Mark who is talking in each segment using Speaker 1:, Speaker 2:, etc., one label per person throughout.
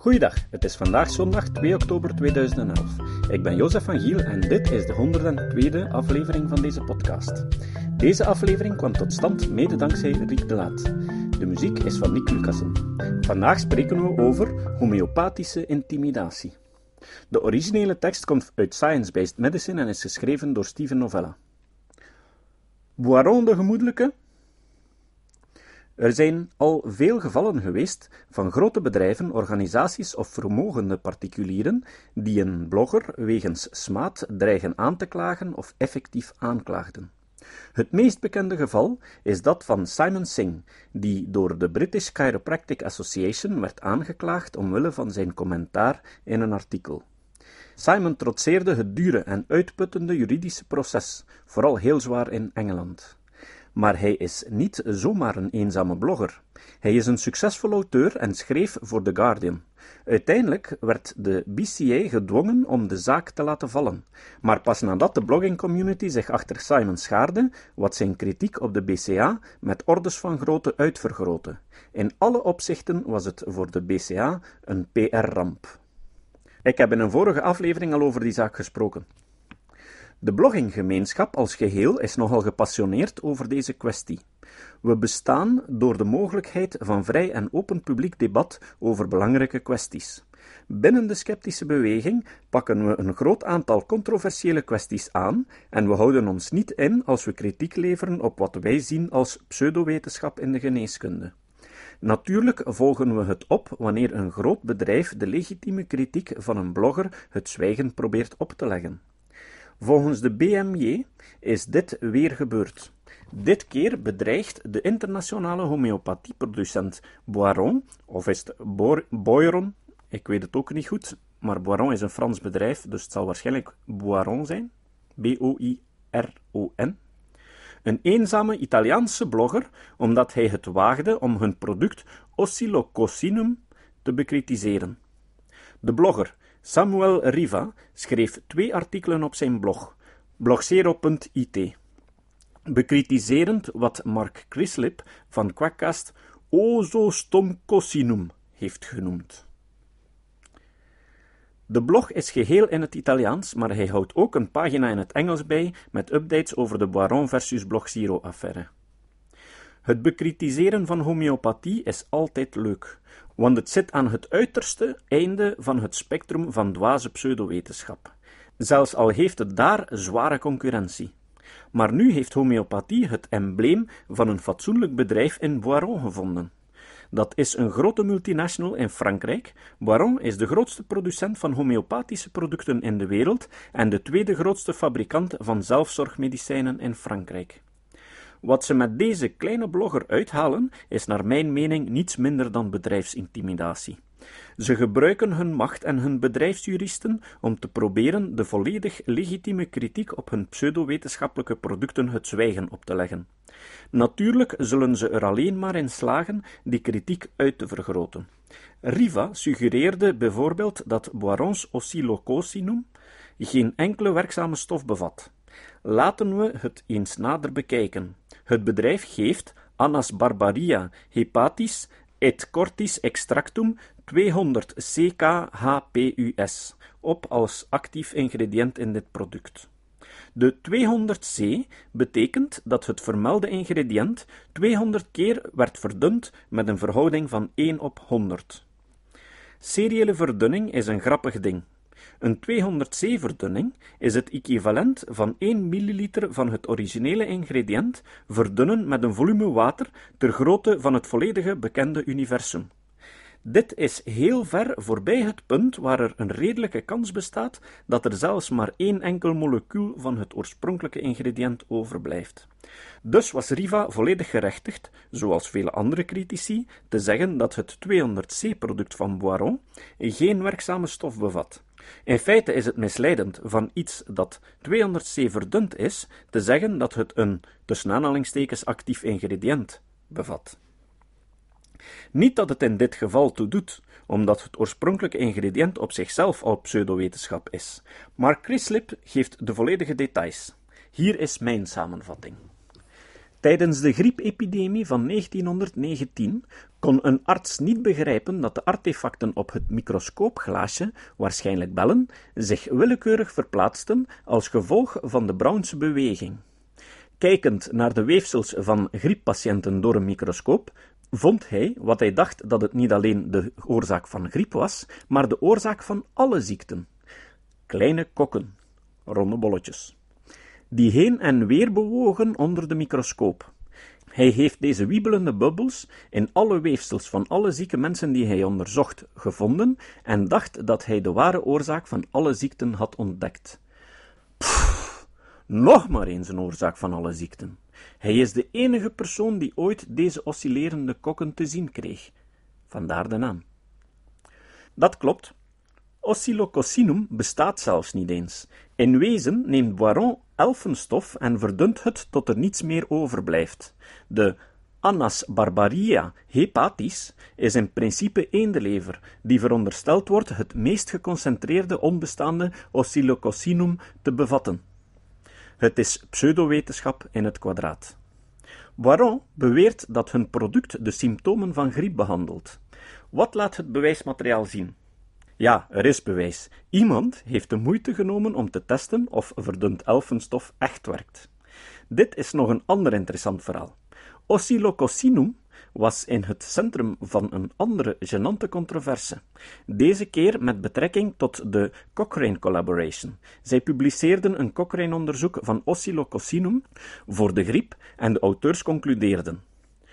Speaker 1: Goeiedag, het is vandaag zondag 2 oktober 2011. Ik ben Jozef van Giel en dit is de 102e aflevering van deze podcast. Deze aflevering kwam tot stand mede dankzij Riek de Laat. De muziek is van Nick Lucassen. Vandaag spreken we over homeopathische intimidatie. De originele tekst komt uit Science-Based Medicine en is geschreven door Steven Novella. Boiron de Gemoedelijke er zijn al veel gevallen geweest van grote bedrijven, organisaties of vermogende particulieren die een blogger wegens smaad dreigen aan te klagen of effectief aanklaagden. Het meest bekende geval is dat van Simon Singh, die door de British Chiropractic Association werd aangeklaagd omwille van zijn commentaar in een artikel. Simon trotseerde het dure en uitputtende juridische proces, vooral heel zwaar in Engeland. Maar hij is niet zomaar een eenzame blogger. Hij is een succesvol auteur en schreef voor The Guardian. Uiteindelijk werd de BCA gedwongen om de zaak te laten vallen, maar pas nadat de blogging-community zich achter Simon schaarde, wat zijn kritiek op de BCA met orders van grootte uitvergrootte. In alle opzichten was het voor de BCA een PR-ramp. Ik heb in een vorige aflevering al over die zaak gesproken. De blogginggemeenschap als geheel is nogal gepassioneerd over deze kwestie. We bestaan door de mogelijkheid van vrij en open publiek debat over belangrijke kwesties. Binnen de sceptische beweging pakken we een groot aantal controversiële kwesties aan en we houden ons niet in als we kritiek leveren op wat wij zien als pseudowetenschap in de geneeskunde. Natuurlijk volgen we het op wanneer een groot bedrijf de legitieme kritiek van een blogger het zwijgen probeert op te leggen. Volgens de BMJ is dit weer gebeurd. Dit keer bedreigt de internationale homeopathieproducent Boiron, of is het Boiron, ik weet het ook niet goed, maar Boiron is een Frans bedrijf, dus het zal waarschijnlijk Boiron zijn. B-O-I-R-O-N. Een eenzame Italiaanse blogger, omdat hij het waagde om hun product Oscillococcinum te bekritiseren. De blogger Samuel Riva schreef twee artikelen op zijn blog, blogzero.it, bekritiserend wat Mark Crislip van Quackcast Osostomcosinum heeft genoemd. De blog is geheel in het Italiaans, maar hij houdt ook een pagina in het Engels bij met updates over de Baron versus Blogzero-affaire. Het bekritiseren van homeopathie is altijd leuk, want het zit aan het uiterste einde van het spectrum van dwaze pseudowetenschap. Zelfs al heeft het daar zware concurrentie. Maar nu heeft homeopathie het embleem van een fatsoenlijk bedrijf in Boiron gevonden. Dat is een grote multinational in Frankrijk. Boiron is de grootste producent van homeopathische producten in de wereld en de tweede grootste fabrikant van zelfzorgmedicijnen in Frankrijk. Wat ze met deze kleine blogger uithalen, is naar mijn mening niets minder dan bedrijfsintimidatie. Ze gebruiken hun macht en hun bedrijfsjuristen om te proberen de volledig legitieme kritiek op hun pseudowetenschappelijke producten het zwijgen op te leggen. Natuurlijk zullen ze er alleen maar in slagen die kritiek uit te vergroten. Riva suggereerde bijvoorbeeld dat Boirons oscillococcinum geen enkele werkzame stof bevat. Laten we het eens nader bekijken. Het bedrijf geeft Annas barbaria hepatis et cortis extractum 200 CKHPUS op als actief ingrediënt in dit product. De 200C betekent dat het vermelde ingrediënt 200 keer werd verdund met een verhouding van 1 op 100. Seriële verdunning is een grappig ding. Een 200C-verdunning is het equivalent van 1 milliliter van het originele ingrediënt verdunnen met een volume water ter grootte van het volledige bekende universum. Dit is heel ver voorbij het punt waar er een redelijke kans bestaat dat er zelfs maar één enkel molecuul van het oorspronkelijke ingrediënt overblijft. Dus was Riva volledig gerechtigd, zoals vele andere critici, te zeggen dat het 200C-product van Boiron geen werkzame stof bevat. In feite is het misleidend van iets dat 200C verdund is, te zeggen dat het een tussen aanhalingstekens actief ingrediënt bevat. Niet dat het in dit geval toe doet, omdat het oorspronkelijke ingrediënt op zichzelf al pseudowetenschap is, maar Chris Lip geeft de volledige details. Hier is mijn samenvatting. Tijdens de griepepidemie van 1919 kon een arts niet begrijpen dat de artefacten op het microscoopglaasje, waarschijnlijk bellen, zich willekeurig verplaatsten als gevolg van de Brownse beweging. Kijkend naar de weefsels van grieppatiënten door een microscoop, vond hij wat hij dacht dat het niet alleen de oorzaak van griep was, maar de oorzaak van alle ziekten. Kleine kokken, ronde bolletjes, die heen en weer bewogen onder de microscoop. Hij heeft deze wiebelende bubbels in alle weefsels van alle zieke mensen die hij onderzocht gevonden en dacht dat hij de ware oorzaak van alle ziekten had ontdekt. Pff, nog maar eens een oorzaak van alle ziekten. Hij is de enige persoon die ooit deze oscillerende kokken te zien kreeg. Vandaar de naam. Dat klopt. Oscillocossinum bestaat zelfs niet eens. In wezen neemt Boiron elfenstof en verdunt het tot er niets meer overblijft. De Annas barbaria hepatis is in principe eendelever, die verondersteld wordt het meest geconcentreerde onbestaande Oscillocossinum te bevatten. Het is pseudowetenschap in het kwadraat. Boiron beweert dat hun product de symptomen van griep behandelt. Wat laat het bewijsmateriaal zien? Ja, er is bewijs. Iemand heeft de moeite genomen om te testen of verdund elfenstof echt werkt. Dit is nog een ander interessant verhaal. Oscillocossinum was in het centrum van een andere genante controverse, deze keer met betrekking tot de Cochrane Collaboration. Zij publiceerden een Cochrane-onderzoek van Oscillocossinum voor de griep en de auteurs concludeerden.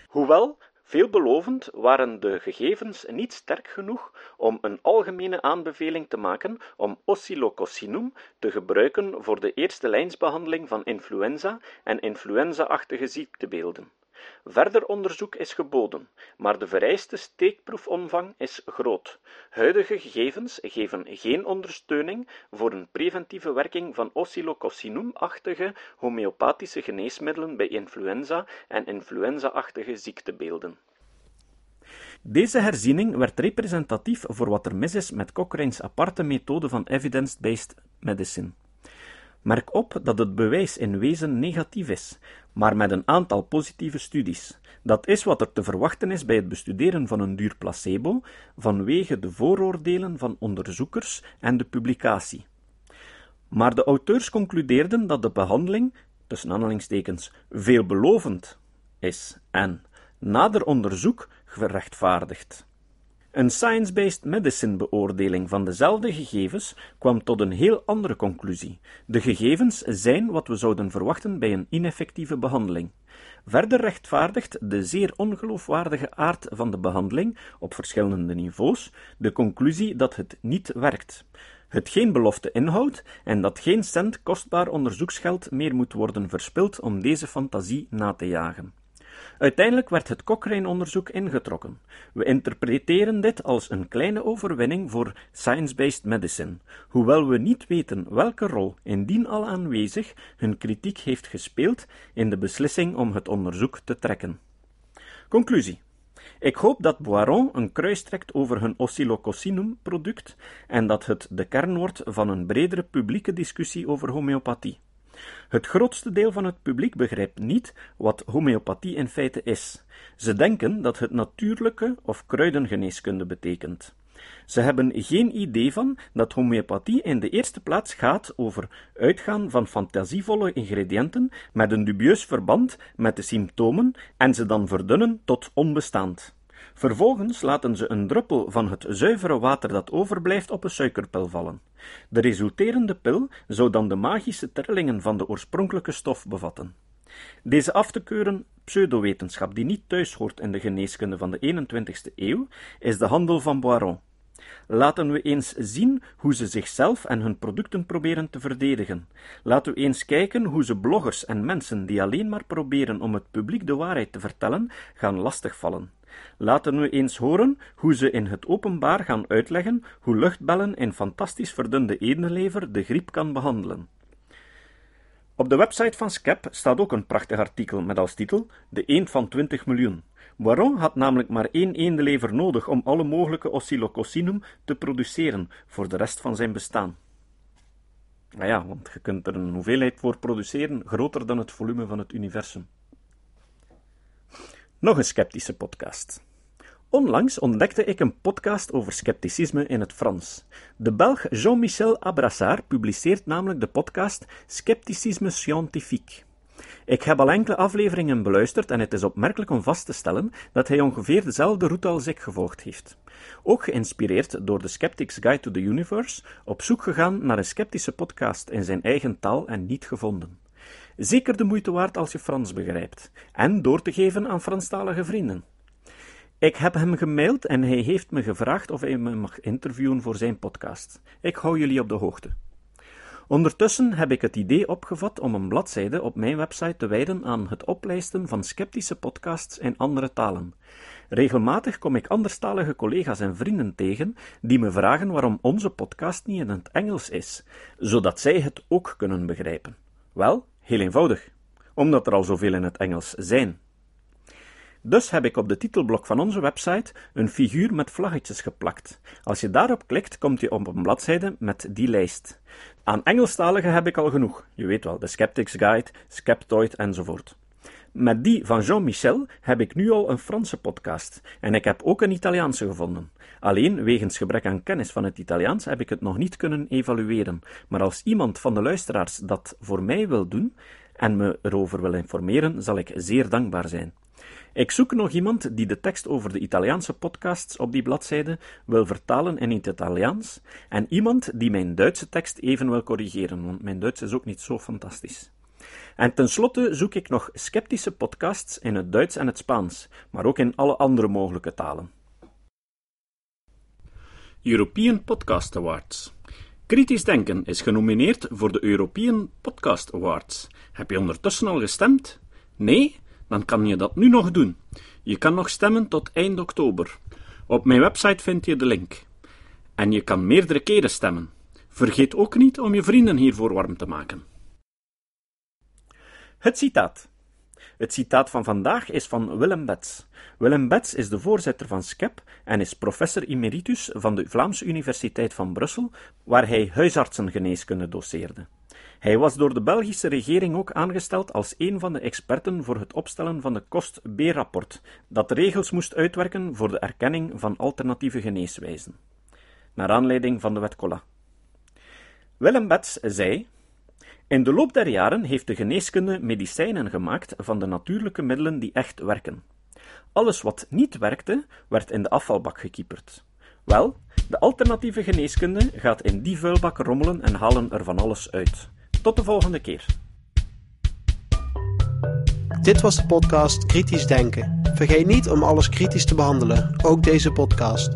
Speaker 1: Hoewel veelbelovend waren de gegevens niet sterk genoeg om een algemene aanbeveling te maken om Oscillocossinum te gebruiken voor de eerste lijnsbehandeling van influenza en influenza-achtige ziektebeelden. Verder onderzoek is geboden, maar de vereiste steekproefomvang is groot. Huidige gegevens geven geen ondersteuning voor een preventieve werking van oscillocossinum-achtige homeopathische geneesmiddelen bij influenza en influenza-achtige ziektebeelden. Deze herziening werd representatief voor wat er mis is met Cochrane's aparte methode van evidence-based medicine. Merk op dat het bewijs in wezen negatief is, maar met een aantal positieve studies. Dat is wat er te verwachten is bij het bestuderen van een duur placebo, vanwege de vooroordelen van onderzoekers en de publicatie. Maar de auteurs concludeerden dat de behandeling, tussen aanhalingstekens, veelbelovend is en nader onderzoek gerechtvaardigd. Een science-based medicine beoordeling van dezelfde gegevens kwam tot een heel andere conclusie. De gegevens zijn wat we zouden verwachten bij een ineffectieve behandeling. Verder rechtvaardigt de zeer ongeloofwaardige aard van de behandeling op verschillende niveaus de conclusie dat het niet werkt. Het geen belofte inhoudt en dat geen cent kostbaar onderzoeksgeld meer moet worden verspild om deze fantasie na te jagen. Uiteindelijk werd het Cochrane-onderzoek ingetrokken. We interpreteren dit als een kleine overwinning voor science-based medicine, hoewel we niet weten welke rol, indien al aanwezig, hun kritiek heeft gespeeld in de beslissing om het onderzoek te trekken. Conclusie. Ik hoop dat Boiron een kruis trekt over hun Oscillocossinum-product en dat het de kern wordt van een bredere publieke discussie over homeopathie. Het grootste deel van het publiek begrijpt niet wat homeopathie in feite is. Ze denken dat het natuurlijke of kruidengeneeskunde betekent. Ze hebben geen idee van dat homeopathie in de eerste plaats gaat over uitgaan van fantasievolle ingrediënten met een dubieus verband met de symptomen en ze dan verdunnen tot onbestaand. Vervolgens laten ze een druppel van het zuivere water dat overblijft op een suikerpil vallen. De resulterende pil zou dan de magische trillingen van de oorspronkelijke stof bevatten. Deze af te keuren pseudowetenschap die niet thuis hoort in de geneeskunde van de 21ste eeuw, is de handel van Boiron. Laten we eens zien hoe ze zichzelf en hun producten proberen te verdedigen. Laten we eens kijken hoe ze bloggers en mensen die alleen maar proberen om het publiek de waarheid te vertellen, gaan lastigvallen. Laten we eens horen hoe ze in het openbaar gaan uitleggen hoe luchtbellen in fantastisch verdunde edenlever de griep kan behandelen. Op de website van Skep staat ook een prachtig artikel met als titel De eend van 20 miljoen. Waarom had namelijk maar één eendelever nodig om alle mogelijke oscillocossinum te produceren voor de rest van zijn bestaan. Nou ja, want je kunt er een hoeveelheid voor produceren groter dan het volume van het universum. Nog een sceptische podcast. Onlangs ontdekte ik een podcast over scepticisme in het Frans. De Belg Jean-Michel Abrassard publiceert namelijk de podcast Scepticisme Scientifique. Ik heb al enkele afleveringen beluisterd en het is opmerkelijk om vast te stellen dat hij ongeveer dezelfde route als ik gevolgd heeft. Ook geïnspireerd door de Skeptic's Guide to the Universe, op zoek gegaan naar een sceptische podcast in zijn eigen taal en niet gevonden. Zeker de moeite waard als je Frans begrijpt, en door te geven aan Franstalige vrienden. Ik heb hem gemaild en hij heeft me gevraagd of hij me mag interviewen voor zijn podcast. Ik hou jullie op de hoogte. Ondertussen heb ik het idee opgevat om een bladzijde op mijn website te wijden aan het oplijsten van sceptische podcasts in andere talen. Regelmatig kom ik anderstalige collega's en vrienden tegen die me vragen waarom onze podcast niet in het Engels is, zodat zij het ook kunnen begrijpen. Wel, heel eenvoudig, omdat er al zoveel in het Engels zijn. Dus heb ik op de titelblok van onze website een figuur met vlaggetjes geplakt. Als je daarop klikt, komt je op een bladzijde met die lijst. Aan Engelstaligen heb ik al genoeg. Je weet wel, de Skeptics Guide, Skeptoid enzovoort. Met die van Jean-Michel heb ik nu al een Franse podcast en ik heb ook een Italiaanse gevonden. Alleen wegens gebrek aan kennis van het Italiaans heb ik het nog niet kunnen evalueren. Maar als iemand van de luisteraars dat voor mij wil doen en me erover wil informeren, zal ik zeer dankbaar zijn. Ik zoek nog iemand die de tekst over de Italiaanse podcasts op die bladzijde wil vertalen in het Italiaans en iemand die mijn Duitse tekst even wil corrigeren, want mijn Duits is ook niet zo fantastisch. En tenslotte zoek ik nog sceptische podcasts in het Duits en het Spaans, maar ook in alle andere mogelijke talen. European Podcast Awards. Kritisch Denken is genomineerd voor de European Podcast Awards. Heb je ondertussen al gestemd? Nee? dan kan je dat nu nog doen. Je kan nog stemmen tot eind oktober. Op mijn website vind je de link. En je kan meerdere keren stemmen. Vergeet ook niet om je vrienden hiervoor warm te maken. Het citaat. Het citaat van vandaag is van Willem Bets. Willem Bets is de voorzitter van SCEP en is professor emeritus van de Vlaamse Universiteit van Brussel, waar hij huisartsengeneeskunde doseerde. Hij was door de Belgische regering ook aangesteld als een van de experten voor het opstellen van de kost-B-rapport, dat regels moest uitwerken voor de erkenning van alternatieve geneeswijzen. Naar aanleiding van de wet Cola. Willem Bets zei: In de loop der jaren heeft de geneeskunde medicijnen gemaakt van de natuurlijke middelen die echt werken. Alles wat niet werkte, werd in de afvalbak gekieperd. Wel, de alternatieve geneeskunde gaat in die vuilbak rommelen en halen er van alles uit. Tot de volgende keer.
Speaker 2: Dit was de podcast Kritisch Denken. Vergeet niet om alles kritisch te behandelen, ook deze podcast.